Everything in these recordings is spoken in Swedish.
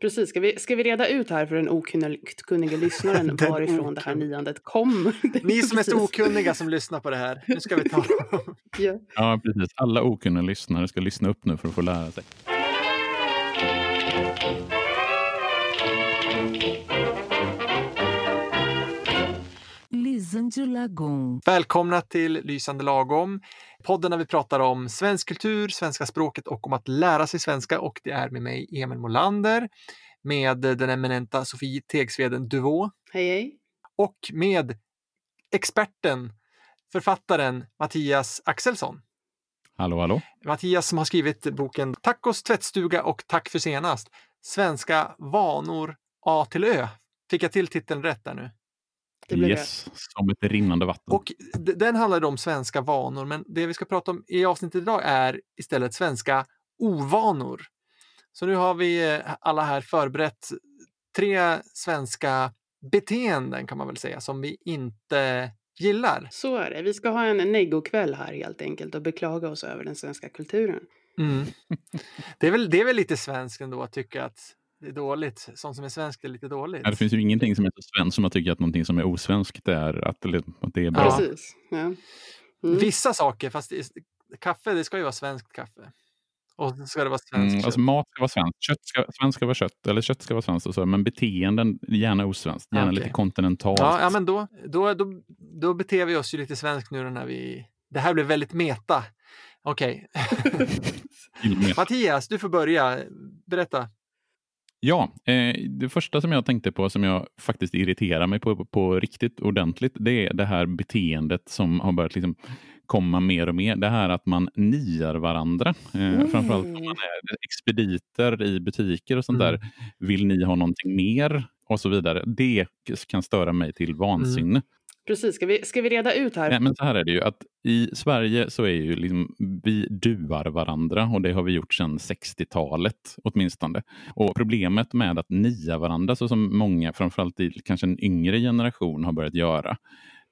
Precis, ska vi, ska vi reda ut här för den okunniga lyssnaren Den varifrån det här niandet kom? Ni som är så okunniga som lyssnar på det här, nu ska vi ta Ja. Ja, precis. Alla okunniga lyssnare ska lyssna upp nu för att få lära sig. Lisande lagom. Välkomna till Lysande lagom, podden där vi pratar om svensk kultur, svenska språket och om att lära sig svenska. Och det är med mig Emil Molander, med den eminenta Sofie Tegsveden Duvå Hej, hej. och med experten, författaren Mattias Axelsson. Hallå, hallå. Mattias som har skrivit boken Tacos tvättstuga och Tack för senast. Svenska vanor A till Ö. Fick jag till titeln rätt där nu? Det blev Yes, som ett rinnande vatten. Och den handlar om svenska vanor, men det vi ska prata om i avsnittet idag är istället svenska ovanor. Så nu har vi eh, alla här förberett tre svenska beteenden kan man väl säga som vi inte gillar. Så är det. Vi ska ha en neggokväll här helt enkelt och beklaga oss över den svenska kulturen. Mm. Det, är väl, det är väl lite svenskt ändå att tycka att det är dåligt. Sånt som är svenskt är lite dåligt. Ja, det finns ju ingenting som är så svenskt som att tycka att någonting som är osvenskt är att, att det är bra. Ja. Precis. Ja. Mm. Vissa saker, fast det, kaffe det ska ju vara svenskt kaffe. Och ska det vara svenskt Mm, alltså mat ska vara svenskt, kött ska, svenskt ska vara kött, eller kött ska vara svenskt, och så, men beteenden gärna osvenskt, gärna Okej. lite kontinentalt. Ja, ja men då, då, då, då beter vi oss ju lite svenskt nu när vi... Det här blir väldigt meta. Okej. Med. Mattias, du får börja. Berätta. Ja, eh, det första som jag tänkte på som jag faktiskt irriterar mig på, på riktigt ordentligt, det är det här beteendet som har börjat liksom komma mer och mer. Det här att man niar varandra. Eh, Mm. Framförallt om man är expediter i butiker och sånt Mm. där. Vill ni ha någonting mer? Och så vidare. Det kan störa mig till vansinne. Precis, ska vi, ska vi reda ut här? Ja, men så här är det ju att i Sverige så är ju liksom, vi duar varandra och det har vi gjort sedan 60-talet åtminstone. Och problemet med att nia varandra så som många, framförallt i kanske en yngre generation har börjat göra,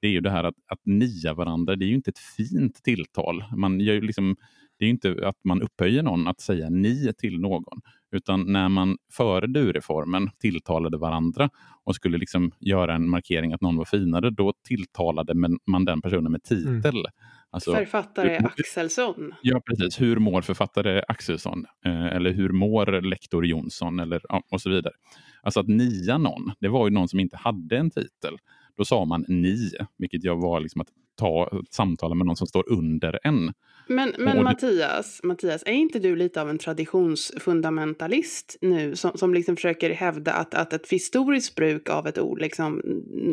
det är ju det här att, att nia varandra, det är ju inte ett fint tilltal. Man gör ju liksom, det är ju inte att man upphöjer någon att säga ni till någon, utan när man före du-reformen tilltalade varandra och skulle liksom göra en markering att någon var finare, då tilltalade man- den personen med titel. Alltså, Författare hur- Axelsson. Ja, precis. Hur mår författare Axelsson? Eh, eller hur mår lektor Jonsson? Eller, ja, och så vidare. Alltså att nia någon, det var ju någon som inte hade en titel. Då sa man ni, vilket jag var liksom att ta samtala med någon som står under en. Men, men Mattias, Mattias, är inte du lite av en traditionsfundamentalist nu som, som liksom försöker hävda att, att ett historiskt bruk av ett ord liksom,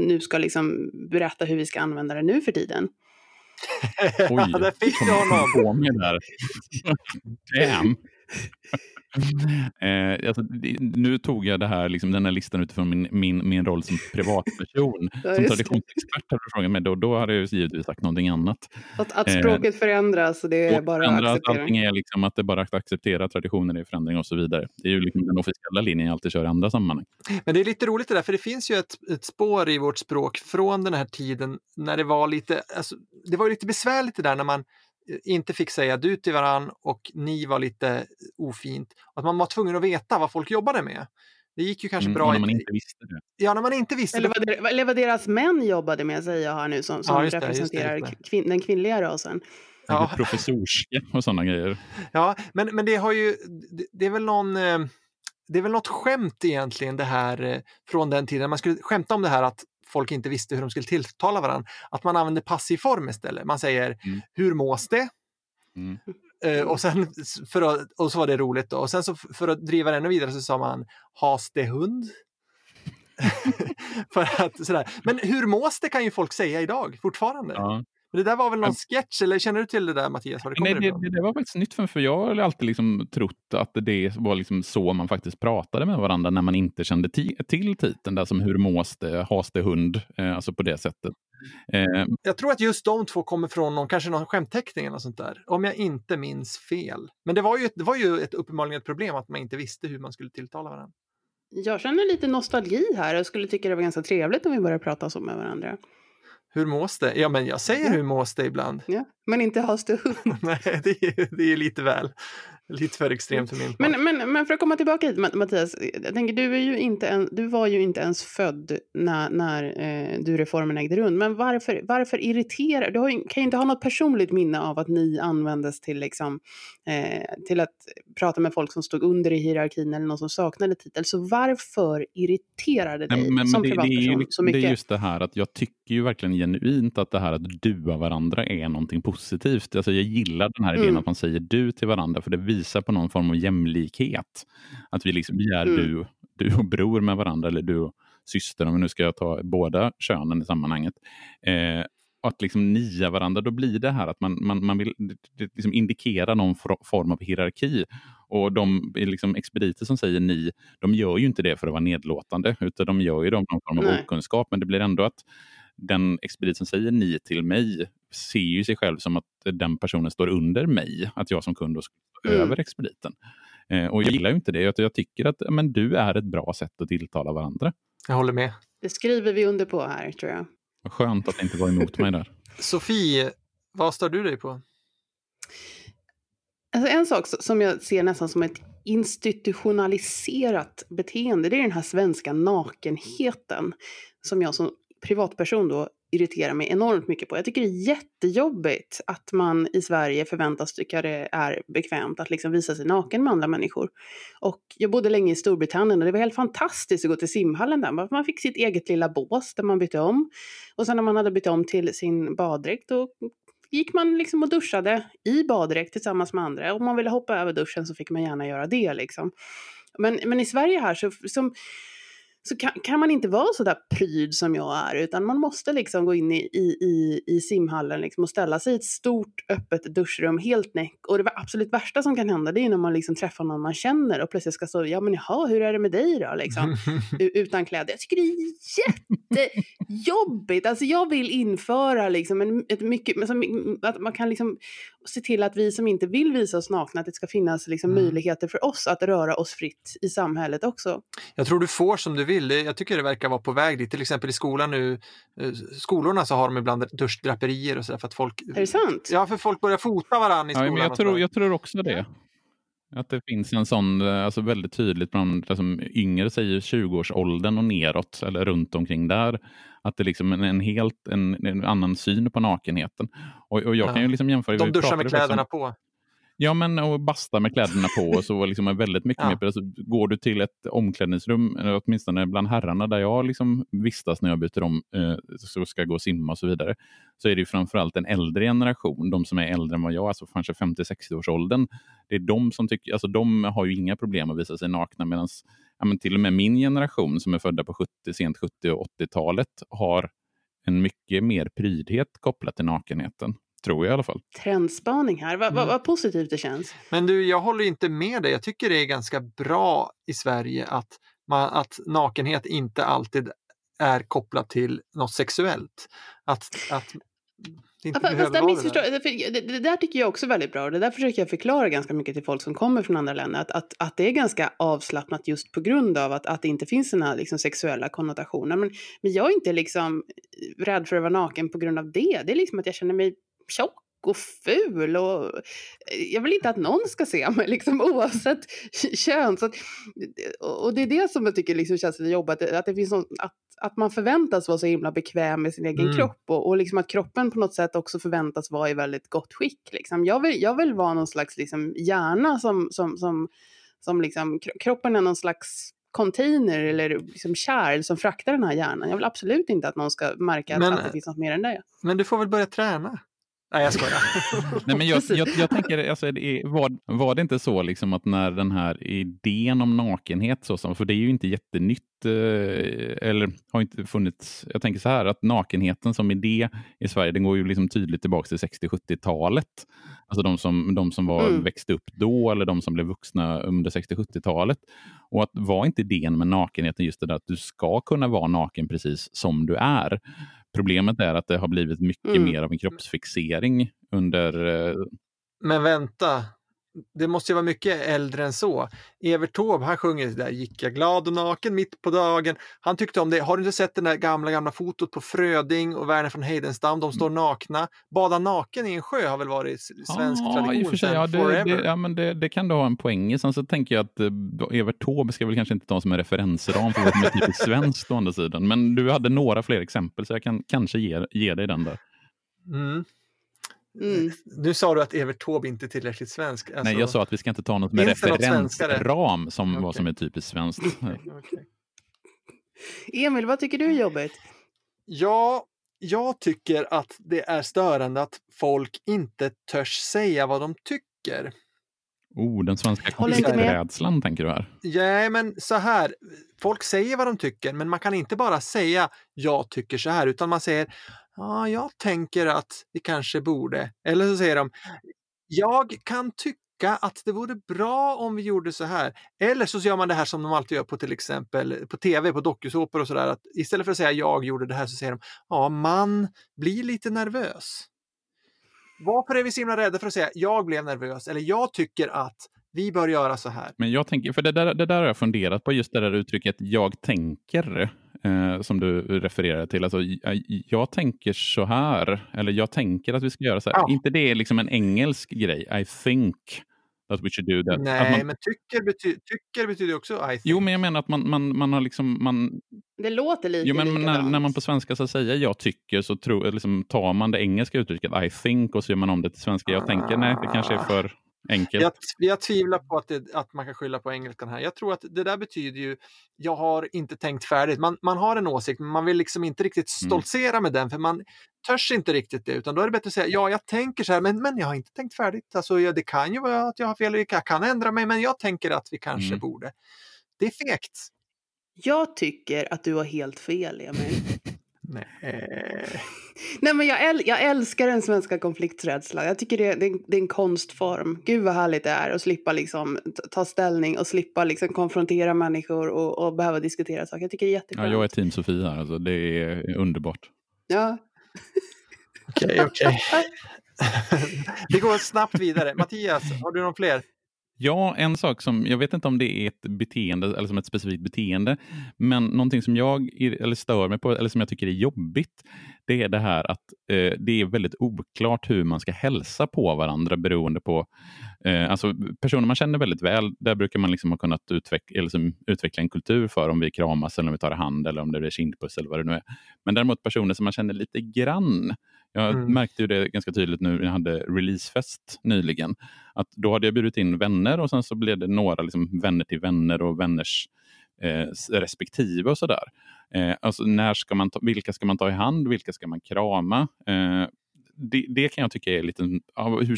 nu ska liksom berätta hur vi ska använda det nu för tiden? Oj, Ja, där fick du honom. på mig där. Damn. Eh, alltså, nu tog jag det här, liksom, den här listan utifrån min, min, min roll som privatperson. Ja, som traditionsexpert hade du frågat mig, då, då hade jag givetvis sagt någonting annat. Att, att Eh, språket förändras och det är bara att acceptera. allting är liksom att det bara är att acceptera traditioner i förändring och så vidare. Det är ju liksom den officiella linjen jag alltid kör i andra sammanhang. Men det är lite roligt det där, för det finns ju ett, ett spår i vårt språk från den här tiden när det var lite, alltså, det var ju lite besvärligt det där när man eh, inte fick säga du till varann och ni var lite ofint. Att man var tvungen att veta vad folk jobbade med. Det gick ju kanske Mm, bra när man inte visste det. Ja, när man inte visste. Eller vad, det, eller vad deras män jobbade med, säger jag här nu, som, som Ja, just det, just det, representerar just det. kvin, den kvinnliga rasen. Ja. Professorska och sådana grejer. Ja, men, men det har ju, det, det är väl någon, eh, det är väl något skämt egentligen det här eh, från den tiden. Man skulle skämta om det här att folk inte visste hur de skulle tilltala varandra. Att man använder passiv form istället. Man säger Mm. hur mås det? Mm. Eh, och, sen, för att, och så var det roligt då. Och sen så för att driva det ännu vidare så sa man has det hund? för att, sådär. Men hur mås det kan ju folk säga idag fortfarande. Ja. Men det där var väl någon Ja. sketch, eller känner du till det där Mattias? Var det Nej, det, det, det var faktiskt nytt för mig, för jag har alltid liksom trott att det var liksom så man faktiskt pratade med varandra när man inte kände ti- till titeln, där som hur mås det, has det hund, eh, alltså på det sättet. Eh, Jag tror att just de två kommer från någon, kanske någon skämtteckning eller sånt där. Om jag inte minns fel. Men det var ju, ett, det var ju ett, uppenbarligen ett problem att man inte visste hur man skulle tilltala varandra. Jag känner lite nostalgi här och skulle tycka det var ganska trevligt om vi började prata så med varandra. Hur mås det? Ja, men jag säger hur mås det ibland. Ja. Men inte has det. Nej, det är, det är lite väl. Lite för extremt för min part. Men, men, men för att komma tillbaka hit, Mattias. Jag tänker, du, är ju inte en, du var ju inte ens född när, när eh, du reformen ägde rum. Men varför, varför irriterar... Du har ju, kan ju inte ha något personligt minne av att ni användes till, liksom, eh, till att prata med folk som stod under i hierarkin eller någon som saknade titel. Så varför irriterar det dig Nej, men, som det, det, är privatperson ju, så det mycket? är just det här att jag tycker ju verkligen genuint att det här att dua varandra är någonting positivt. Alltså jag gillar den här idén Mm. att man säger du till varandra för det visar på någon form av jämlikhet. Att vi liksom vi är Mm. du, du och bror med varandra eller du och syster om vi nu ska ta båda könen i sammanhanget. Eh, att liksom nia varandra, då blir det här att man, man, man vill liksom indikera någon for- form av hierarki. Och de liksom expediter som säger ni, de gör ju inte det för att vara nedlåtande, utan de gör ju det av någon form av Nej. okunskap. Men det blir ändå att den expedit som säger ni till mig ser ju sig själv som att den personen står under mig, att jag som kund då ska stå Mm. över expediten. Eh, och jag gillar ju inte det, utan jag tycker att men du är ett bra sätt att tilltala varandra. Jag håller med. Det skriver vi under på här, tror jag. Vad Skönt att inte vara emot mig där. Sofie, vad stör du dig på? Alltså en sak som jag ser nästan som ett institutionaliserat beteende, det är den här svenska nakenheten som jag som privatperson då irriterar mig enormt mycket på. Jag tycker det är jättejobbigt att man i Sverige förväntas tycka det är bekvämt att liksom visa sig naken med andra människor. Och jag bodde länge i Storbritannien och det var helt fantastiskt att gå till simhallen där. Man fick sitt eget lilla bås där man bytte om. Och sen när man hade bytt om till sin baddräkt då gick man liksom och duschade i baddräkt tillsammans med andra. Om man ville hoppa över duschen så fick man gärna göra det. Liksom. Men, men i Sverige här så, som, så kan, kan man inte vara så där pryd som jag är, utan man måste liksom gå in i, i, i, i simhallen liksom och ställa sig i ett stort öppet duschrum helt näck. Och det absolut värsta som kan hända det är när man liksom träffar någon man känner och plötsligt ska stå, ja men jaha, hur är det med dig då? Liksom utan kläder. Jag tycker det är jättejobbigt. Alltså jag vill införa liksom en, ett mycket, att man kan liksom se till att vi som inte vill visa oss nakna, att det ska finnas liksom Mm. möjligheter för oss att röra oss fritt i samhället också. Jag tror du får som du vill. Det- Jag tycker det verkar vara på väg dit. Till exempel i skolan nu, eh, skolorna så har de ibland duschdraperier och sådär för att folk... Är det sant? Ja, för folk börjar fota varandra i Ja, skolan. men jag, tror, jag tror också det. Att det finns en sån, eh, alltså väldigt tydligt bland alltså, yngre säger 20-årsåldern och neråt, eller runt omkring där, att det är liksom en, en helt en, en annan syn på nakenheten. Och, och jag Ja. kan ju liksom jämföra. De duschar med kläderna på. Ja, men och basta med kläderna på och så liksom är väldigt mycket Ja. mer. Alltså, går du till ett omklädningsrum, eller åtminstone bland herrarna där jag liksom vistas när jag byter om, eh, så ska gå och simma och så vidare, så är det framförallt en äldre generation, de som är äldre än vad jag, alltså kanske 50-60-årsåldern. Det är de som tycker, alltså de har ju inga problem att visa sig nakna medan ja, men till och med min generation som är födda på 70, sent 70 och 80-talet har en mycket mer prydhet kopplat till nakenheten. Tror jag i alla fall. Trendspaning här, vad, vad, Mm. vad positivt det känns. Men du, jag håller inte med dig. Jag tycker det är ganska bra i Sverige att, man, att nakenhet inte alltid är kopplat till något sexuellt. Att, att det inte Ja, fast, där det det, det där tycker jag också är väldigt bra och det där försöker jag förklara ganska mycket till folk som kommer från andra länder. Att, att, att det är ganska avslappnat just på grund av att, att det inte finns såna liksom sexuella konnotationer. Men, men jag är inte liksom rädd för att vara naken på grund av det. Det är liksom att jag känner mig tjock och ful och jag vill inte att någon ska se mig liksom oavsett kön. Så att, och det är det som jag tycker liksom känns lite jobbigt, att, det finns någon, att, att man förväntas vara så himla bekväm med sin egen Mm. kropp och, och liksom att kroppen på något sätt också förväntas vara i väldigt gott skick. Liksom. Jag, vill, jag vill vara någon slags liksom, hjärna som, som, som, som liksom, kro- kroppen är någon slags container eller liksom kärl som fraktar den här hjärnan. Jag vill absolut inte att någon ska märka Men- att det finns något mer än det. Men du får väl börja träna? Nej, jag skojar. Nej, men jag, jag, jag tänker, alltså, det är, var, var det inte så liksom att när den här idén om nakenhet, så som, för det är ju inte jättenytt, eh, eller har inte funnits, jag tänker så här att nakenheten som idé i Sverige, den går ju liksom tydligt tillbaka till 60-70-talet. Alltså de som, de som var, Mm. växte upp då eller de som blev vuxna under 60-70-talet. Och att var inte idén med nakenheten just det där att du ska kunna vara naken precis som du är. Problemet är att det har blivit mycket Mm. mer av en kroppsfixering under... eh, Men vänta, det måste ju vara mycket äldre än så. Evert Taube, han sjunger där gick jag glad och naken mitt på dagen. Han tyckte om det. Har du inte sett det där gamla, gamla fotot på Fröding och Verner von Heidenstam? De står nakna. Bada naken i en sjö har väl varit svensk ah, tradition i och för sig, ja, det, det, ja, men det, det kan du ha en poäng i. Sen så tänker jag att eh, Evert Taube ska väl kanske inte ta som en referensram för vad som är typiskt svenskt å andra sidan. Men du hade några fler exempel så jag kan kanske ge, ge dig den där. Mm. Mm. Nu sa du att Evert Taube inte är tillräckligt svensk. Alltså... Nej, jag sa att vi ska inte ta något med referensram som okay. vad som är typiskt svenskt. okay. Emil, vad tycker du är jobbigt? Ja, jag tycker att det är störande att folk inte törs säga vad de tycker. Oh, den svenska konflikträdslan tänker du här? Ja, men så här. Folk säger vad de tycker, men man kan inte bara säga jag tycker så här, utan man säger ja, jag tänker att vi kanske borde. Eller så säger de, jag kan tycka att det vore bra om vi gjorde så här. Eller så gör man det här som de alltid gör på till exempel på tv, på dokusåpor och sådär. istället för att säga jag gjorde det här så säger de, ja, man blir lite nervös. Varför är vi så himla rädda för att säga jag blev nervös eller jag tycker att vi bör göra så här? Men jag tänker, för det där, det där har jag funderat på, just det där uttrycket jag tänker eh, som du refererar till. Alltså, jag, jag, tänker så här, eller jag tänker att vi ska göra så här. Ja. inte det är liksom en engelsk grej? I think that we should do that. Nej, man, men tycker, bety tycker betyder också I think. Jo, men jag menar att man, man, man har liksom... Man, det låter lite jo, men när, när, man på svenska så säger jag tycker så tro, liksom, tar man det engelska uttrycket I think och så gör man om det till svenska. Jag tänker, nej, det kanske är för enkelt. Jag, jag tvivlar på att, det, att man kan skylla på engelskan här. Jag tror att det där betyder ju, jag har inte tänkt färdigt. Man, man har en åsikt, men man vill liksom inte riktigt mm. stoltsera mm. med den, för man törs inte riktigt det, utan då är det bättre att säga, ja, jag tänker så här, men, men jag har inte tänkt färdigt. Alltså, ja, det kan ju vara att jag har fel, jag kan ändra mig, men jag tänker att vi kanske mm. borde. Det är fegt. Jag tycker att du har helt fel, Emil. Nej. Nej, men jag, äl jag älskar den svenska konflikträdslan. Jag tycker det, det, det, är en konstform. Gud vad härligt det är att slippa liksom, ta ställning och slippa liksom, konfrontera människor och, och behöva diskutera saker. Jag tycker det är jätteskönt. Ja, jag är team Sofia här. Alltså, det är underbart. Ja. Okej, okej. Vi går snabbt vidare. Mattias, har du någon fler? Ja, en sak som, jag vet inte om det är ett beteende eller som ett specifikt beteende, men någonting som jag eller stör mig på eller som jag tycker är jobbigt, det är det här att eh, det är väldigt oklart hur man ska hälsa på varandra beroende på, eh, alltså personer man känner väldigt väl, där brukar man liksom ha kunnat utveckla, liksom, utveckla en kultur för om vi kramas eller om vi tar hand eller om det blir kindpuss eller vad det nu är. Men däremot personer som man känner lite grann, jag mm. märkte ju det ganska tydligt nu när jag hade releasefest nyligen. Att då hade jag bjudit in vänner och sen så blev det några liksom vänner till vänner och vänners eh, respektive och sådär. Eh, alltså när ska man ta, vilka ska man ta i hand? Vilka ska man krama? Eh, det, det, kan jag tycka är lite...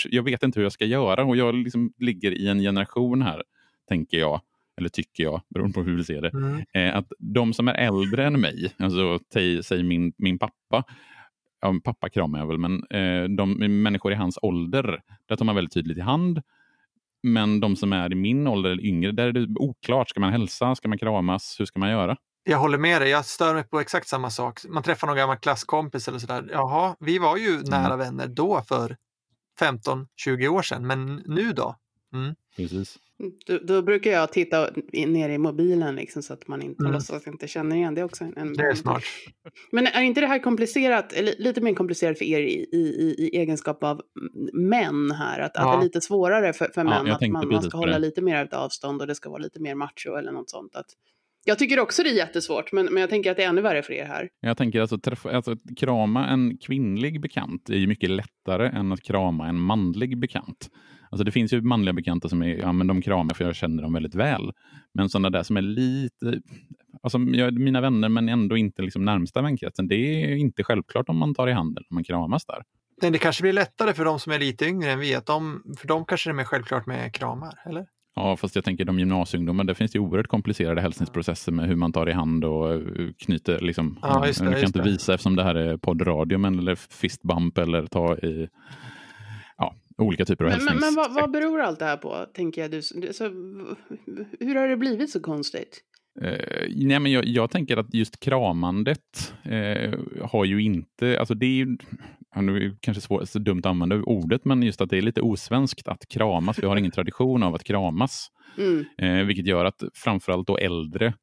Jag vet inte hur jag ska göra och jag liksom ligger i en generation här, tänker jag eller tycker jag, beroende på hur vi ser det, mm. eh, att de som är äldre än mig, alltså säg min, min pappa, ja, pappa kramar jag väl, men eh, de människor i hans ålder, där tar man väldigt tydligt i hand. Men de som är i min ålder eller yngre, där är det oklart. Ska man hälsa? Ska man kramas? Hur ska man göra? Jag håller med dig. Jag stör mig på exakt samma sak. Man träffar någon gammal klasskompis eller sådär. Jaha, vi var ju mm. nära vänner då för 15-20 år sedan, men nu då? Mm. Precis. Då, då, brukar jag titta ner i mobilen liksom, så att man inte mm. låtsas inte känner igen. Det också en, Det är smart. Men är inte det här komplicerat, lite mer komplicerat för er i, i, i egenskap av män här? Att, ja. att det är lite svårare för, för män att man, man ska hålla lite mer avstånd och det ska vara lite mer macho eller något sånt. Att, jag tycker också det är jättesvårt, men, men jag tänker att det är ännu värre för er här. Jag tänker alltså, träffa, alltså krama en kvinnlig bekant är ju mycket lättare än att krama en manlig bekant. Alltså det finns ju manliga bekanta som är, ja men de kramar för jag känner dem väldigt väl. Men sådana där som är lite, alltså jag, mina vänner men ändå inte liksom närmsta vänkretsen, det är inte självklart om man tar i handen, om man kramas där. Nej, det kanske blir lättare för de som är lite yngre än vi, att de, för de kanske det är mer självklart med kramar, eller? Ja, fast jag tänker de gymnasieungdomar, där finns det oerhört komplicerade hälsningsprocesser med hur man tar i hand och eh, knyter. Liksom, ja, det, du kan inte det. visa eftersom det här är poddradio, men eller fistbump eller ta i olika typer av Men, men, men vad, vad beror allt det här på, tänker jag? Du, så, hur har det blivit så konstigt? Uh, nej, men jag, jag, tänker att just kramandet uh, har ju inte, alltså det är ju, ja, nu är det kanske svårt, så dumt att använda ordet, men just att det är lite osvenskt att kramas. Vi har ingen tradition av att kramas. Mm. Eh, vilket gör att framförallt då äldre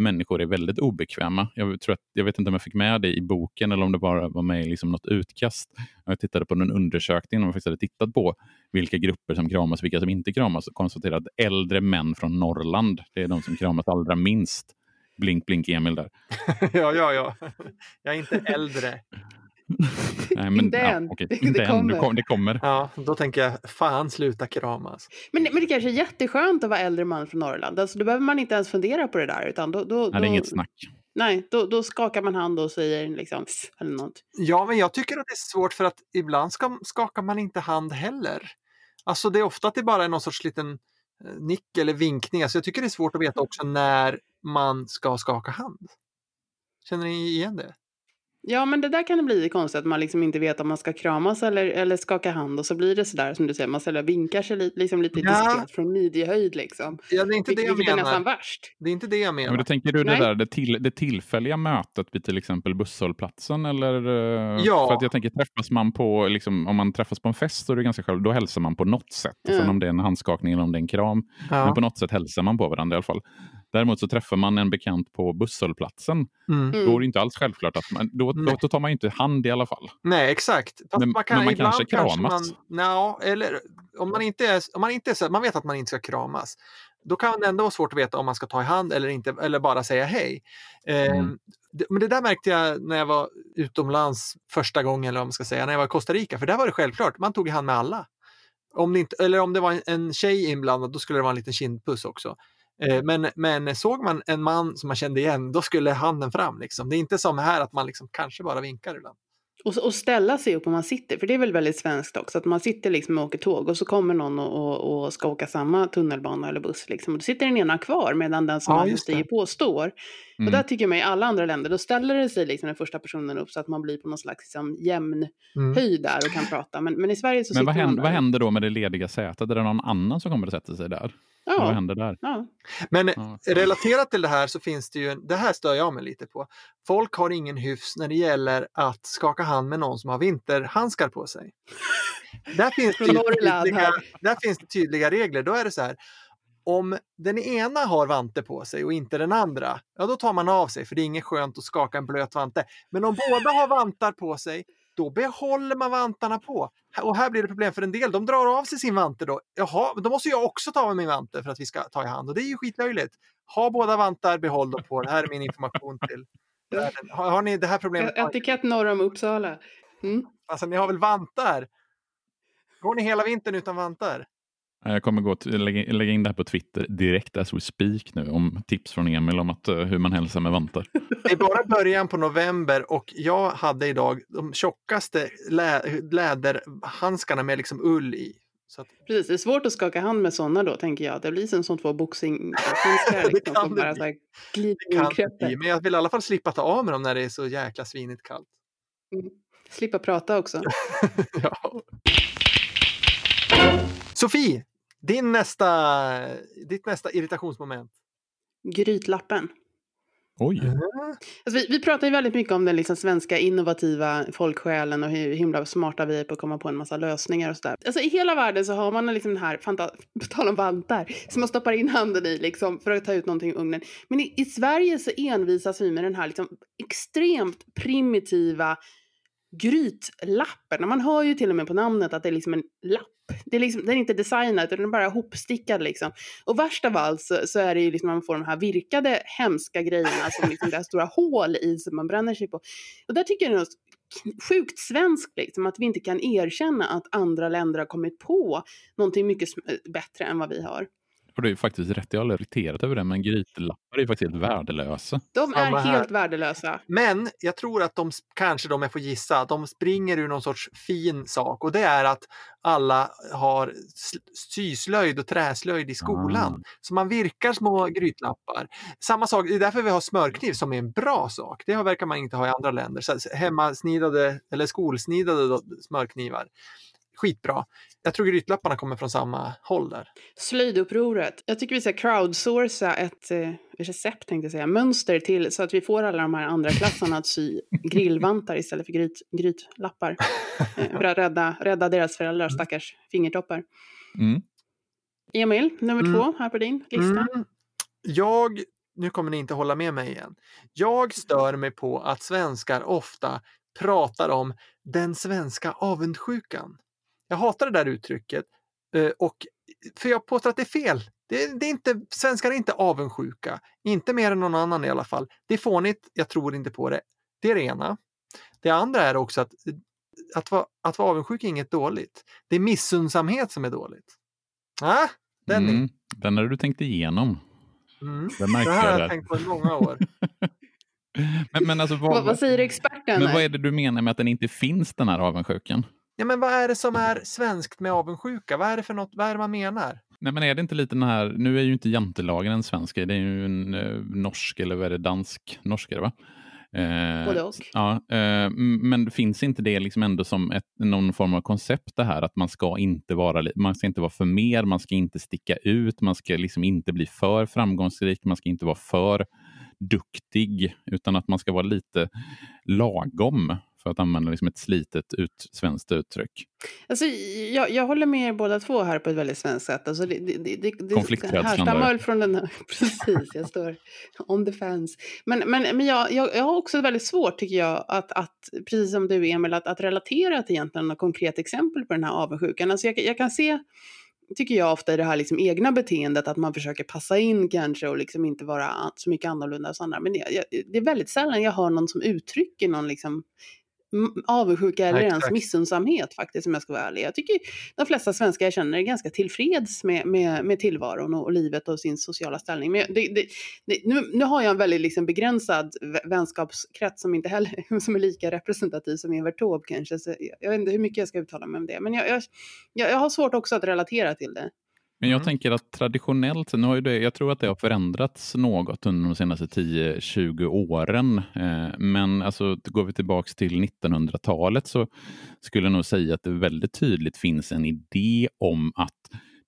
människor är väldigt obekväma. Jag, tror att, jag vet inte om jag fick med det i boken eller om det bara var med i liksom något utkast. Jag tittade på en undersökning och man faktiskt hade tittat på vilka grupper som kramas och vilka som inte kramas och konstaterade att äldre män från Norrland, det är de som kramas allra minst. Blink, blink, Emil där. ja, ja, ja. Jag är inte äldre. Nej, men, Inte än. okej, Det inte än. kommer. Det, kom, det kommer. Ja, då tänker jag fan sluta kramas. Men, men det kanske är jätteskönt att vara äldre man från Norrland. Alltså, då behöver man inte ens fundera på det där. Utan då, då, Nej, det är då, inget snack. Nej, då, då skakar man hand och säger liksom eller något. Ja, men jag tycker att det är svårt för att ibland ska, skakar man inte hand heller. Alltså det är ofta att det bara är någon sorts liten eh, nick eller vinkning. Alltså jag tycker det är svårt att veta också när man ska skaka hand. Känner ni igen det? Ja, men det där kan det bli konstigt att man liksom inte vet om man ska kramas eller, eller skaka hand och så blir det sådär som du säger, man ställer vinkar sig lite, liksom lite Ja. diskret från midjehöjd liksom. Ja, det är inte det Vilket, jag vilket är nästan menar. värst. Det är inte det jag Ja, men menar. då tänker du det Nej. där det, till, det tillfälliga mötet vid till exempel busshållplatsen? Eller, eh, Ja. För att jag tänker träffas man på, liksom, om man träffas på en fest så är det ganska själv, då hälsar man på något sätt. Mm. Sen om det är en handskakning eller om det är en kram. Men Ja. på något sätt hälsar man på varandra i alla fall. Däremot så träffar man en bekant på busshållplatsen. Mm. Då är det inte alls självklart att man, då, då, då tar man ju inte hand i alla fall. Nej, exakt. Fast Men- man kan, men man kanske kramas. man, Nja, eller om man inte är, om man inte är så, man vet att man inte ska kramas. Då kan det ändå vara svårt att veta om man ska ta i hand eller inte, eller bara säga hej. Eh, Mm. det, men det där märkte jag när jag var utomlands första gången, eller vad man ska säga, när jag var i Costa Rica, för där var det självklart, man tog i hand med alla. Om det inte, eller om det var en, en tjej inblandad, då skulle det vara en liten kindpuss också. Eh, Men, men såg man en man som man kände igen, då skulle handen fram. Liksom. Det är inte som här att man liksom kanske bara vinkar ibland. Och, och ställa sig upp om man sitter, för det är väl väldigt svenskt också, att man sitter liksom och åker tåg och så kommer någon och, och, och ska åka samma tunnelbana eller buss liksom. Och då sitter den ena kvar medan den som Ja, man stiger på står. Och Mm. där tycker man i alla andra länder, då ställer det sig liksom den första personen upp så att man blir på någon slags liksom, jämn Mm. höjd där och kan prata. Men, men i Sverige så Men vad sitter man händer, där. vad händer då med det lediga sätet? Är det någon annan som kommer att sätta sig där? Eller Vad Ja, händer där? ja. Men Ja. relaterat till det här så finns det ju, det här stör jag mig lite på. Folk har ingen hyfs när det gäller att skaka hand med någon som har vinterhandskar på sig. Där finns, det tydliga, där finns det tydliga regler. Då är det så här, om den ena har vante på sig och inte den andra, ja då tar man av sig för det är inget skönt att skaka en blöt vante. Men om båda har vantar på sig, då behåller man vantarna på. Och här blir det problem för en del, de drar av sig sin vante då. Jaha, men då måste jag också ta av min vante för att vi ska ta i hand och det är ju skitlöjligt. Ha båda vantar, behåll dem på. Det här är min information till världen. Har, har ni det här problemet? Etikett norr om Uppsala. Mm. Alltså ni har väl vantar? Går ni hela vintern utan vantar? Ja, Jag kommer gå till, lägga, lägga in det här på Twitter direkt as we speak nu om tips från Emil om att, eh, hur man hälsar med vantar. Det är bara början på november och jag hade idag de tjockaste lä läderhandskarna med liksom ull i. Så att, Precis, det är svårt att skaka hand med sådana då, tänker jag. Det blir som, som två boxinghandskar Det liksom, kan som det bara så här det kan det bli, men jag vill i alla fall slippa ta av mig dem när det är så jäkla svinigt kallt. Slippa prata också. ja. Sofie, din nästa, ditt nästa irritationsmoment. Grytlappen. Oj, Alltså vi, vi pratar ju väldigt mycket om den liksom svenska innovativa folksjälen och hur himla smarta vi är på att komma på en massa lösningar och sådär. Alltså i hela världen så har man liksom den här, på tal om vantar, som man stoppar in handen i liksom för att ta ut någonting ur ugnen. Men i, i Sverige så envisas vi med den här liksom extremt primitiva grytlappen. Man hör ju till och med på namnet att det är liksom en lapp. Det är liksom, den är inte designad utan den är bara hopstickad liksom. Och värst av allt så, så är det ju liksom man får de här virkade hemska grejerna som liksom det här stora hål i som man bränner sig på. Och där tycker jag det är något sjukt svenskt liksom att vi inte kan erkänna att andra länder har kommit på någonting mycket bättre än vad vi har och det är faktiskt rätt. Jag har irriterat över det, men grytlappar är faktiskt helt värdelösa. De Samma är här. helt värdelösa. Men jag tror att de, kanske de jag får gissa, de springer ur någon sorts fin sak och det är att alla har syslöjd och träslöjd i skolan. Ah. Så man virkar små grytlappar. Samma sak, det är därför vi har smörkniv som är en bra sak. Det verkar man inte ha i andra länder. Så hemmasnidade eller skolsnidade då, smörknivar. Skitbra. Jag tror grytlapparna kommer från samma håll där. Slöjdupproret. Jag tycker vi ska crowdsourca ett eh, recept, tänkte jag säga, mönster till så att vi får alla de här andra klassarna att sy grillvantar istället för gryt, grytlappar. Eh, för att rädda, rädda deras föräldrar, stackars fingertoppar. Mm. Emil, nummer Mm. två här på din lista. Mm. Jag, nu kommer ni inte hålla med mig igen. Jag stör mig på att svenskar ofta pratar om den svenska avundsjukan. Jag hatar det där uttrycket. eh, Och, för jag påstår att det är fel. Det, det är inte, svenskar är inte avundsjuka. Inte mer än någon annan i alla fall. Det är fånigt, jag tror inte på det. Det är det ena. Det andra är också att, att, vara, att vara avundsjuk är inget dåligt. Det är missundsamhet som är dåligt. Ah, den är. Mm. Den har du tänkt igenom. Mm. Det Det märker här har jag tänkt på i många år. Men, men, alltså, Vad, vad, vad säger experten? men vad är det du menar med att den inte finns, den här avundsjukan? Ja, men vad är det som är svenskt med avundsjuka? Vad är det för något? Vad är det man menar? Nej, men är det inte lite den här, nu är ju inte jantelagen en svensk det är ju en eh, norsk eller vad är det, dansk, norsk är det va? Eh, Både och. Ja, eh, men finns inte det liksom ändå som ett, någon form av koncept det här att man ska inte vara, man ska inte vara för mer, man ska inte sticka ut, man ska liksom inte bli för framgångsrik, man ska inte vara för duktig, utan att man ska vara lite lagom för att använda liksom ett slitet ut, svenskt uttryck. Alltså, jag, jag håller med er båda två här på ett väldigt svenskt sätt. Alltså, det, det, det, det, härstammar från den här... Precis, jag står on the fence. Men, men, men jag, jag, jag har också väldigt svårt, tycker jag, att, att precis som du Emil, att, att relatera till egentligen något konkret exempel på den här avundsjukan. Alltså, jag, jag kan se tycker jag ofta i det här liksom egna beteendet att man försöker passa in kanske och liksom inte vara så mycket annorlunda som andra. Men det, jag, det är väldigt sällan jag hör någon som uttrycker någon liksom avundsjuka eller Ja, ens exakt. missunnsamhet faktiskt om jag ska vara ärlig. Jag tycker de flesta svenskar jag känner är ganska tillfreds med, med, med tillvaron och, och livet och sin sociala ställning. Men det, det, det, nu, nu har jag en väldigt liksom begränsad vä- vänskapskrets som inte heller som är lika representativ som Evert Taube kanske. Så jag, jag vet inte hur mycket jag ska uttala mig om det. Men jag, jag, jag har svårt också att relatera till det. Men jag Mm. tänker att traditionellt, nu har det, jag tror att det har förändrats något under de senaste 10-20 åren. Eh, men alltså, går vi tillbaks till 1900-talet så skulle jag nog säga att det väldigt tydligt finns en idé om att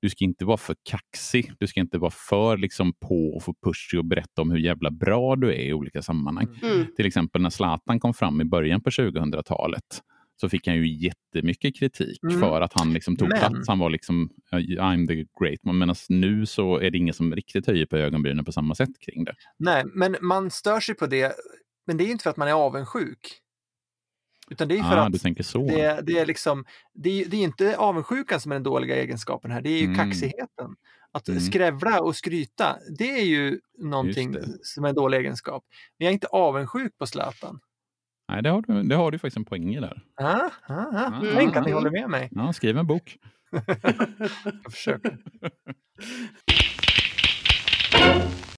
du ska inte vara för kaxig, du ska inte vara för liksom, på och få pushy och berätta om hur jävla bra du är i olika sammanhang. Mm. Till exempel när Zlatan kom fram i början på 2000-talet så fick han ju jättemycket kritik Mm. för att han liksom tog Men- plats. Han var liksom I'm the great man. Medan nu så är det ingen som riktigt höjer på ögonbrynen på samma sätt kring det. Nej, men man stör sig på det. Men det är inte för att man är avundsjuk. Utan det är för Ah, att det, det är liksom, det är, det är inte avundsjukan som är den dåliga egenskapen här, det är ju Mm. kaxigheten. Att Mm. skrävla och skryta, det är ju någonting som är en dålig egenskap. Men jag är inte avundsjuk på Zlatan. Nej, det har, du, det har du faktiskt en poäng i där. Ah, ah, ah. Mm. Tänk att ni Mm. håller med mig. Ja, skriv en bok. Jag försöker.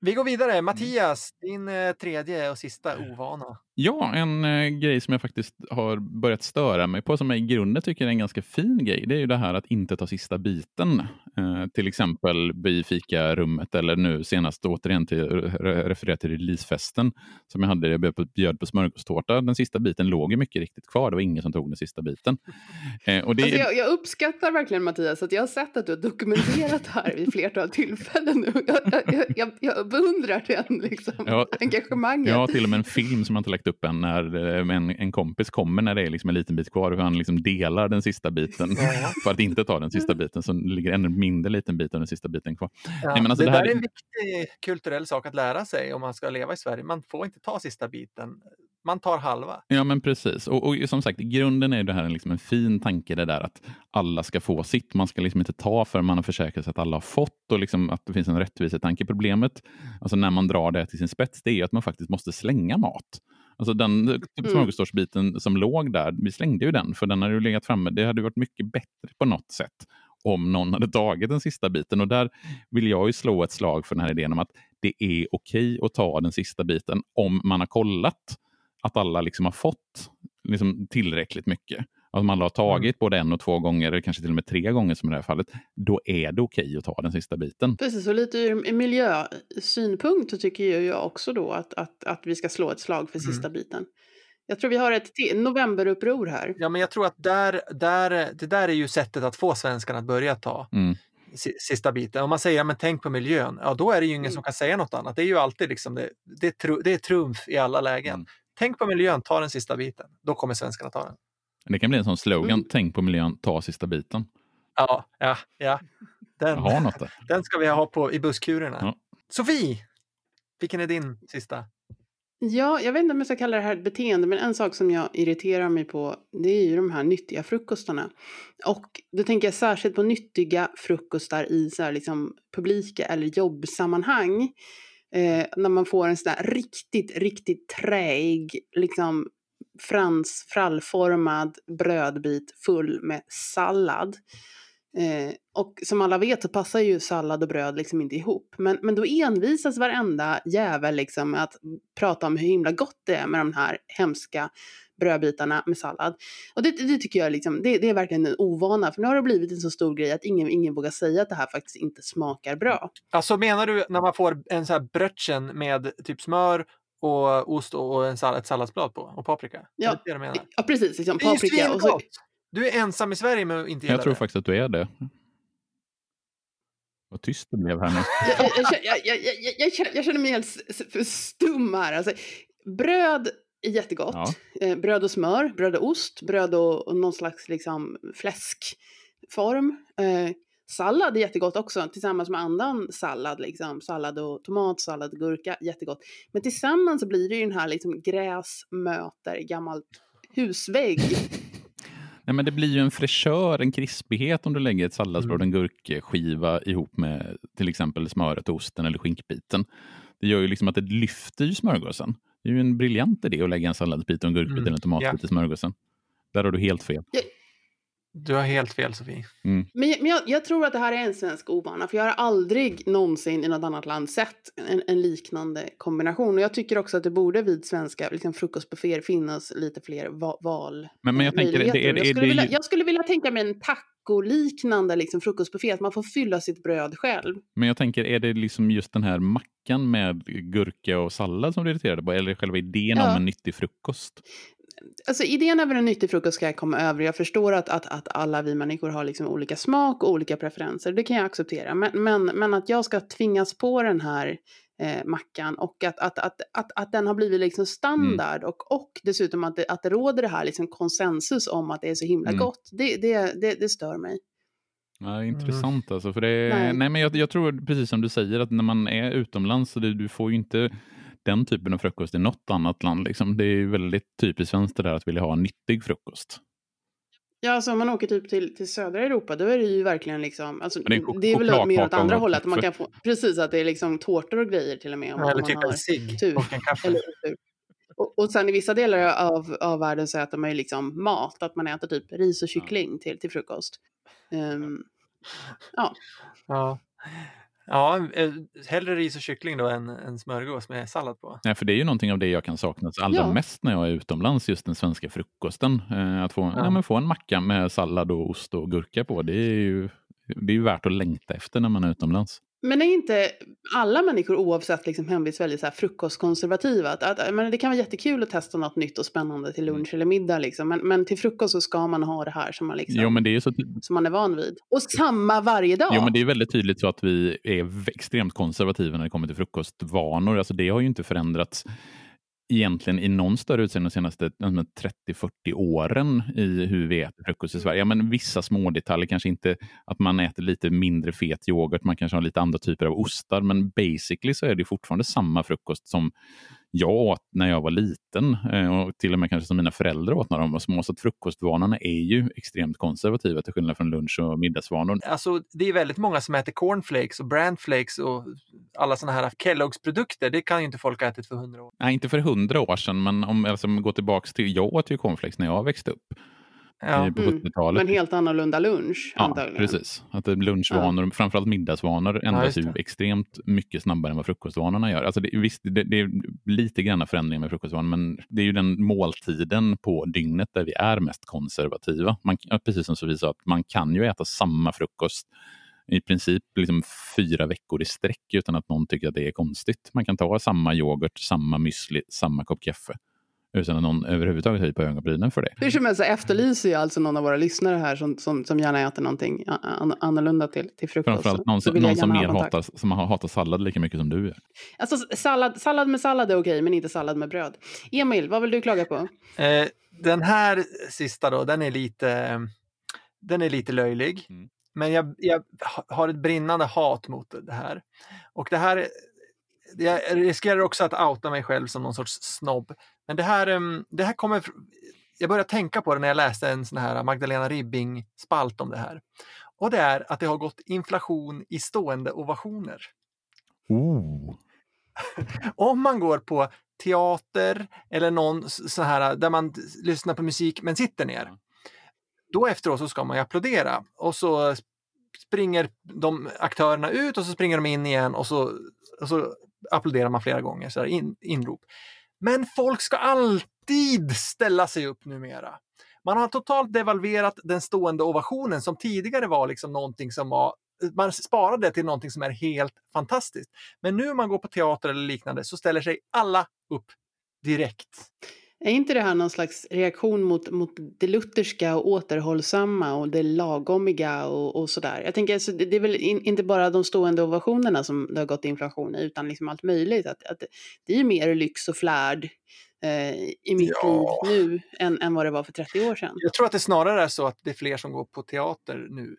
Vi går vidare. Mattias, din eh, tredje och sista ovana. Ja, en eh, grej som jag faktiskt har börjat störa mig på, som jag i grunden tycker är en ganska fin grej, det är ju det här att inte ta sista biten. Eh, till exempel vid fikarummet eller nu senast återigen till re- referera till releasefesten som jag hade, jag bjöd på, bjöd på smörgåstårta. Den sista biten låg ju mycket riktigt kvar, det var ingen som tog den sista biten. Eh, och det, Alltså jag, jag uppskattar verkligen Mattias att jag har sett att du har dokumenterat det här vid flertal tillfällen nu. Jag, jag, jag, jag beundrar den liksom, Ja, engagemanget. Jag har till och med en film som jag inte lagt upp än när eh, en, en kompis kommer när det är liksom en liten bit kvar och hur han liksom delar den sista biten Ja. för att inte ta den sista biten så ligger ännu mindre liten bit av den sista biten kvar. Ja, Nej, men alltså det, det här är en viktig kulturell sak att lära sig om man ska leva i Sverige. Man får inte ta sista biten. Man tar halva. Ja men precis och, och som sagt i grunden är det här liksom en fin tanke det där att alla ska få sitt. Man ska liksom inte ta förrän man har försäkrat sig att alla har fått och liksom att det finns en rättvisetanke. Problemet alltså när man drar det till sin spets det är att man faktiskt måste slänga mat. Alltså den typ smörgåstårsbiten som låg där, vi slängde ju den för den hade ju legat framme. Det hade varit mycket bättre på något sätt om någon hade tagit den sista biten. Och där vill jag ju slå ett slag för den här idén om att det är okej att ta den sista biten om man har kollat att alla liksom har fått liksom tillräckligt mycket. Att man har tagit både en och två gånger, eller kanske till och med tre gånger som i det här fallet, då är det okej att ta den sista biten. Precis, och lite ur miljösynpunkt så tycker ju jag också då att, att, att vi ska slå ett slag för sista biten. Jag tror vi har ett novemberuppror här. Ja, men jag tror att där, där, det där är ju sättet att få svenskarna att börja ta Mm. si- sista biten. Om man säger ja, men tänk på miljön, ja då är det ju ingen Mm. som kan säga något annat. Det är ju alltid liksom det, det, är, tru, det är trumf i alla lägen. Mm. Tänk på miljön, ta den sista biten. Då kommer svenskarna ta den. Det kan bli en sån slogan, Mm. tänk på miljön, ta sista biten. Ja, ja, ja. Den, har något där. den ska vi ha på i busskurerna. Ja. Sofie, vilken är din sista? Ja, jag vet inte om jag ska kalla det här ett beteende, men en sak som jag irriterar mig på, det är ju de här nyttiga frukostarna. Och då tänker jag särskilt på nyttiga frukostar i så här liksom publika eller jobbsammanhang. Eh, när man får en sån där riktigt, riktigt träig, liksom frans, frallformad brödbit full med sallad. Eh, och som alla vet så passar ju sallad och bröd liksom inte ihop. Men, men då envisas varenda jävel liksom med att prata om hur himla gott det är med de här hemska brödbitarna med sallad. Och det, det tycker jag liksom, det, det är verkligen en ovana. För nu har det blivit en så stor grej att ingen, ingen vågar säga att det här faktiskt inte smakar bra. Alltså menar du när man får en sån här brötchen med typ smör och ost och en sall- ett salladsblad på och paprika? Ja. Är det det du menar? Ja, precis. Liksom, Det är paprika och så! Du är ensam i Sverige med att inte gilla Jag tror det. faktiskt att du är det. Vad tyst det blev här nu. jag, jag, jag, jag, jag, jag, jag, känner, mig helt stum här. Alltså, bröd är jättegott. Ja. Eh, bröd och smör, bröd och ost, bröd och, och någon slags liksom, fläskform. Eh, sallad är jättegott också, tillsammans med annan sallad. Liksom. Sallad och tomat, sallad och gurka, jättegott. Men tillsammans så blir det ju den här liksom, gräs möter gammalt husvägg. Nej, men det blir ju en fräschör, en krispighet om du lägger ett salladsblad och Mm. en gurkskiva ihop med till exempel smöret, osten eller skinkbiten. Det gör ju liksom att det lyfter ju smörgåsen. Det är ju en briljant idé att lägga en salladsbit och en gurkbit Mm, eller en tomatbit ja. i smörgåsen. Där har du helt fel. Du har helt fel Sofie. Men, jag, men jag, jag tror att det här är en svensk ovana, för jag har aldrig någonsin i något annat land sett en, en liknande kombination. Och jag tycker också att det borde vid svenska liksom, frukostbufféer finnas lite fler va val. Men, men jag tänker, möjligheter. det är, jag, är, skulle det vilja, ju, jag skulle vilja tänka mig en taco-liknande liksom, frukostbuffé, att man får fylla sitt bröd själv. men jag tänker, är det liksom just den här mackan med gurka och sallad som du irriterade på? Eller själva idén Ja. om en nyttig frukost? Alltså idén över en nyttig frukost ska jag komma över. Jag förstår att, att, att alla vi människor har liksom olika smak och olika preferenser. Det kan jag acceptera. Men, men, men att jag ska tvingas på den här eh, mackan och att, att, att, att, att den har blivit liksom standard och, och dessutom att det, att det råder det här liksom konsensus om att det är så himla Mm. gott. Det, det, det, det stör mig. Ja, intressant alltså. För det, Nej. nej. men jag, jag tror precis som du säger att när man är utomlands så det, du får ju inte den typen av frukost i något annat land. Liksom. Det är ju väldigt typiskt svenskt det där att vilja ha en nyttig frukost. Ja, alltså om man åker typ till, till södra Europa, då är det ju verkligen liksom, alltså, det är det är väl mer åt andra hållet. att Man kan få, precis, att det är liksom tårtor och grejer till och med. Om, Eller om man typ har en cigg och en kaffe. Eller. Och, och sen i vissa delar av, av världen så äter man ju liksom mat, att man äter typ ris och kyckling till, till frukost. Ehm, ja, Ja. Ja, eh, hellre ris och kyckling då än en smörgås med sallad på. Nej, för det är ju någonting av det jag kan sakna allra Ja. mest när jag är utomlands, just den svenska frukosten. Eh, att få, ja. Ja. men få en macka med sallad och ost och gurka på, det är ju, det är värt att längta efter när man är utomlands. Men är inte alla människor oavsett liksom hemvist väldigt så här frukostkonservativa? Att, att, men det kan vara jättekul att testa något nytt och spännande till lunch eller middag. Liksom. Men, men till frukost så ska man ha det här som man, liksom, Jo, men det är så som man är van vid. Och samma varje dag. Jo, men det är väldigt tydligt så att vi är extremt konservativa när det kommer till frukostvanor. Alltså det har ju inte förändrats egentligen i någon större utsträckning de senaste 30-40 åren i hur vi äter frukost i Sverige. Ja, men vissa små detaljer, kanske inte att man äter lite mindre fet yoghurt, man kanske har lite andra typer av ostar, men basically så är det fortfarande samma frukost som jag åt när jag var liten eh, och till och med kanske som mina föräldrar åt när de var små. Så att frukostvanorna är ju extremt konservativa till skillnad från lunch och middagsvanor. Alltså, det är väldigt många som äter cornflakes och brandflakes och alla sådana här Kelloggs produkter. Det kan ju inte folk ha ätit för hundra år. Nej, inte för hundra år sedan, men om alltså, vi går tillbaka till... Jag åt ju cornflakes när jag växte upp Ja. eh, på Mm, 70-talet. Men helt annorlunda lunch Ja, antagligen. precis. Att lunchvanor, framförallt middagsvanor, ändras just ju extremt mycket snabbare än vad frukostvanorna gör. Alltså det, visst, det, det är lite grann förändringar med frukostvanor, men det är ju den måltiden på dygnet där vi är mest konservativa. Man, ja, precis som Sofie sa, att man kan ju äta samma frukost i princip liksom fyra veckor i sträck utan att någon tycker att det är konstigt. Man kan ta samma yoghurt, samma müsli, samma kopp kaffe utan att någon överhuvudtaget höjer på ögonbrynen för det. Hur som helst så efterlyser jag alltså någon av våra lyssnare här som, som, som gärna äter någonting an annorlunda till, till frukost. Framförallt någon, som, någon som mer hatar, som hatar sallad lika mycket som du gör. Alltså sallad, sallad med sallad är okej, men inte sallad med bröd. Emil, vad vill du klaga på? Eh, den här sista då, den är lite, den är lite löjlig. Mm. Men jag, jag har ett brinnande hat mot det här. Och det här jag riskerar också att outa mig själv som någon sorts snobb. Men det här, ehm, det här kommer... Jag började tänka på det när jag läste en sån här Magdalena Ribbing-spalt om det här. Och det är att det har gått inflation i stående ovationer. Oh. om man går på teater eller någon så här där man lyssnar på musik men sitter ner. Då efteråt så ska man ju applådera och så springer de aktörerna ut och så springer de in igen och så, och så applåderar man flera gånger, så in, inrop. Men folk ska alltid ställa sig upp numera. Man har totalt devalverat den stående ovationen som tidigare var liksom någonting som var man sparade till någonting som är helt fantastiskt. Men nu när man går på teater eller liknande så ställer sig alla upp direkt. Är inte det här någon slags reaktion mot, mot det lutherska och återhållsamma och det lagomiga och, och sådär? Jag tänker, alltså, det, är väl in, inte bara de stående ovationerna som det har gått inflation i, utan liksom allt möjligt. Att, att det är ju mer lyx och flärd eh, i mitt ja. liv nu än, än vad det var för 30 år sedan. Jag tror att det snarare är så att det är fler som går på teater nu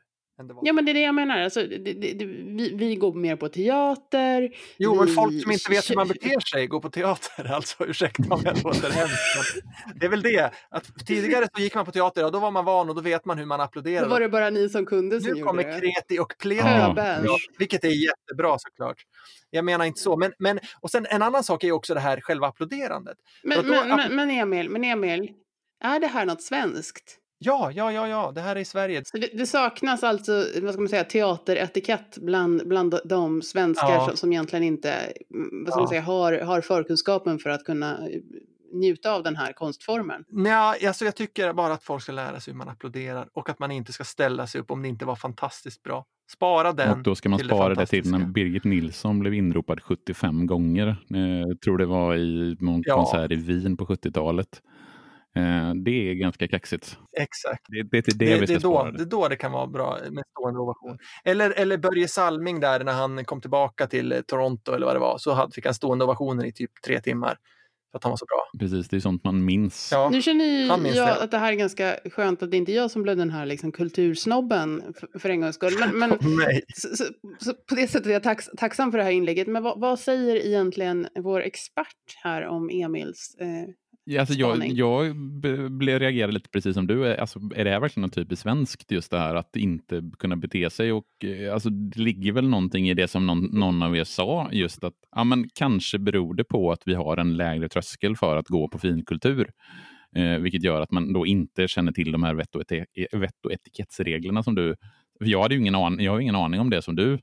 Ja, men det är det jag menar. Alltså, det, det, det, vi, vi, går mer på teater. Jo, vi... men folk som inte vet hur man beter sig går på teater. Alltså, ursäkta om jag låter hemskt. Det är väl det. Att tidigare så gick man på teater och då var man van och då vet man hur man applåderar. Då var det bara ni som kunde som Nu kommer kreti och pleno. Ja. Vilket är jättebra såklart. Jag menar inte så. Men, men, och sen en annan sak är också det här själva applåderandet. Men, men, men, men, Emil, men Emil, är det här något svenskt? Ja, ja, ja, ja, det här är i Sverige. Så det, det, saknas alltså vad ska man säga, teateretikett bland, bland de svenskar ja. som, som egentligen inte mm, vad ska ja. man säga, har, har förkunskapen för att kunna eh, njuta av den här konstformen? Nej, alltså jag tycker bara att folk ska lära sig hur man applåderar och att man inte ska ställa sig upp om det inte var fantastiskt bra. Spara den. Och då ska man spara det, det till när Birgit Nilsson blev inropad 75 gånger. Jag eh, tror det var i någon ja. konsert i Wien på 70-talet. Eh, det är ganska kaxigt. Exakt. Det, det, det, det, det, är då, det är då det kan vara bra med stående ovation. Eller, eller Börje Salming där när han kom tillbaka till eh, Toronto eller vad det var, så fick han stående ovationer i typ tre timmar. För att han var så bra. Precis, det är sånt man minns. Ja, nu känner jag att det här är ganska skönt att det inte är jag som blev den här liksom kultursnobben för, för en gångs skull. Men, men så, så, så, på det sättet är jag tax, tacksam för det här inlägget. Men vad, vad säger egentligen vår expert här om Emils eh, Ja, alltså jag, jag blev, reagerade lite precis som du. Alltså, är det här verkligen något typiskt svenskt, just det här att inte kunna bete sig? Och, eh, alltså, det ligger väl någonting i det som någon, någon av er sa, just att ja, men, kanske beror det på att vi har en lägre tröskel för att gå på finkultur. Eh, vilket gör att man då inte känner till de här vett och, ete vett och etikettsreglerna som du... Jag, hade ingen aning, jag har ingen aning om det som du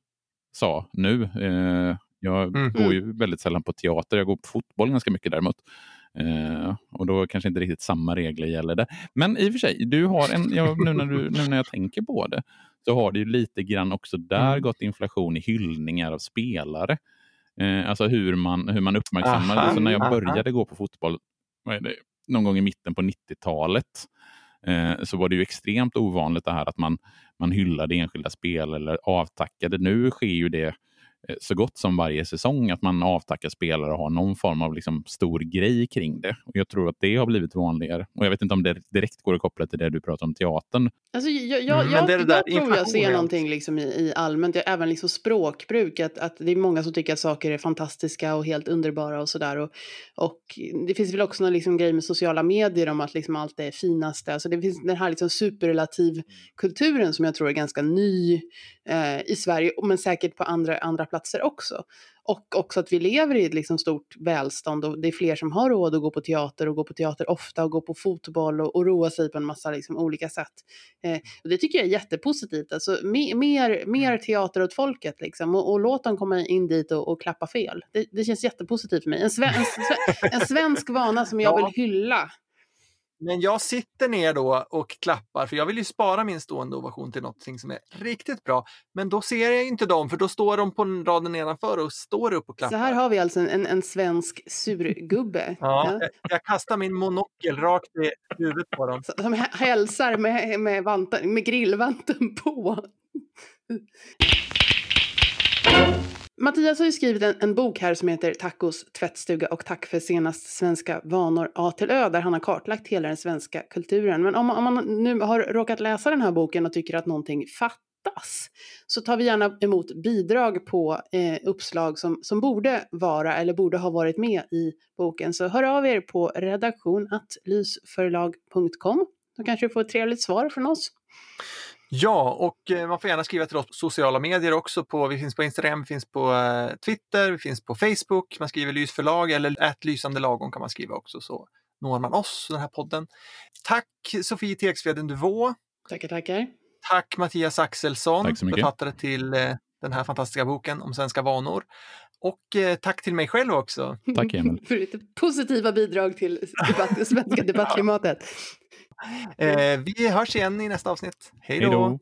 sa nu. Eh, jag mm. går ju väldigt sällan på teater, jag går på fotboll ganska mycket däremot. Uh, och då kanske inte riktigt samma regler gäller det. Men i och för sig, du har en, ja, nu, när du, nu när jag tänker på det, så har det ju lite grann också där mm. gått inflation i hyllningar av spelare. Uh, alltså hur man, hur man uppmärksammar. Alltså när jag började gå på fotboll, det, någon gång i mitten på 90-talet, uh, så var det ju extremt ovanligt det här att man, man hyllade enskilda spel eller avtackade. Nu sker ju det Eh, så gott som varje säsong att man avtackar spelare och har någon form av liksom stor grej kring det. Och Jag tror att det har blivit vanligare. Och Jag vet inte om det direkt går att koppla till det du pratar om teatern. Alltså, jag, jag, mm, jag, det det jag tror jag ser någonting liksom i, i allmänt, även liksom språkbruk, att, att det är många som tycker att saker är fantastiska och helt underbara och sådär. Och, och det finns väl också någon liksom grej med sociala medier om att liksom allt är finaste. Alltså det finns den här liksom superrelativkulturen som jag tror är ganska ny eh, i Sverige, men säkert på andra, andra platser också. Och också att vi lever i ett liksom stort välstånd och det är fler som har råd att gå på teater och gå på teater ofta och gå på fotboll och, och roa sig på en massa liksom olika sätt. Eh, och det tycker jag är jättepositivt. Alltså, me, mer, mer mm. teater åt folket liksom och, och låt dem komma in dit och, och klappa fel. Det, det, känns jättepositivt för mig. En, sve, en, en svensk vana som jag vill hylla Men jag sitter ner då och klappar, för jag vill ju spara min stående ovation till något som är riktigt bra. Men då ser jag inte dem, för då står de på raden nedanför och står upp och klappar. Så här har vi alltså en, en svensk surgubbe. ja, jag, jag kastar min monokel rakt i huvudet på dem. Som hälsar med, med, vanten, med grillvanten på. Mattias har ju skrivit en, en, bok här som heter Tacos tvättstuga och tack för senast svenska vanor A till Ö där han har kartlagt hela den svenska kulturen. Men om, om man nu har råkat läsa den här boken och tycker att någonting fattas så tar vi gärna emot bidrag på eh, uppslag som, som borde vara eller borde ha varit med i boken. Så hör av er på redaktion.lysförlag.com. Då kanske du får ett trevligt svar från oss. Ja, och eh, man får gärna skriva till oss på sociala medier också. På, vi finns på Instagram, vi finns på eh, Twitter, vi finns på Facebook. Man skriver lysförlag eller ät lysande lagom kan man skriva också så når man oss, den här podden. Tack Sofie Tegsveden Duvå. Tackar, tackar. Tack Mattias Axelsson, Tack författare till eh, den här fantastiska boken om svenska vanor. Och eh, tack till mig själv också. Tack Emil. För ditt positiva bidrag till debatt, svenska debattklimatet. Eh, vi hörs igen i nästa avsnitt. Hej då!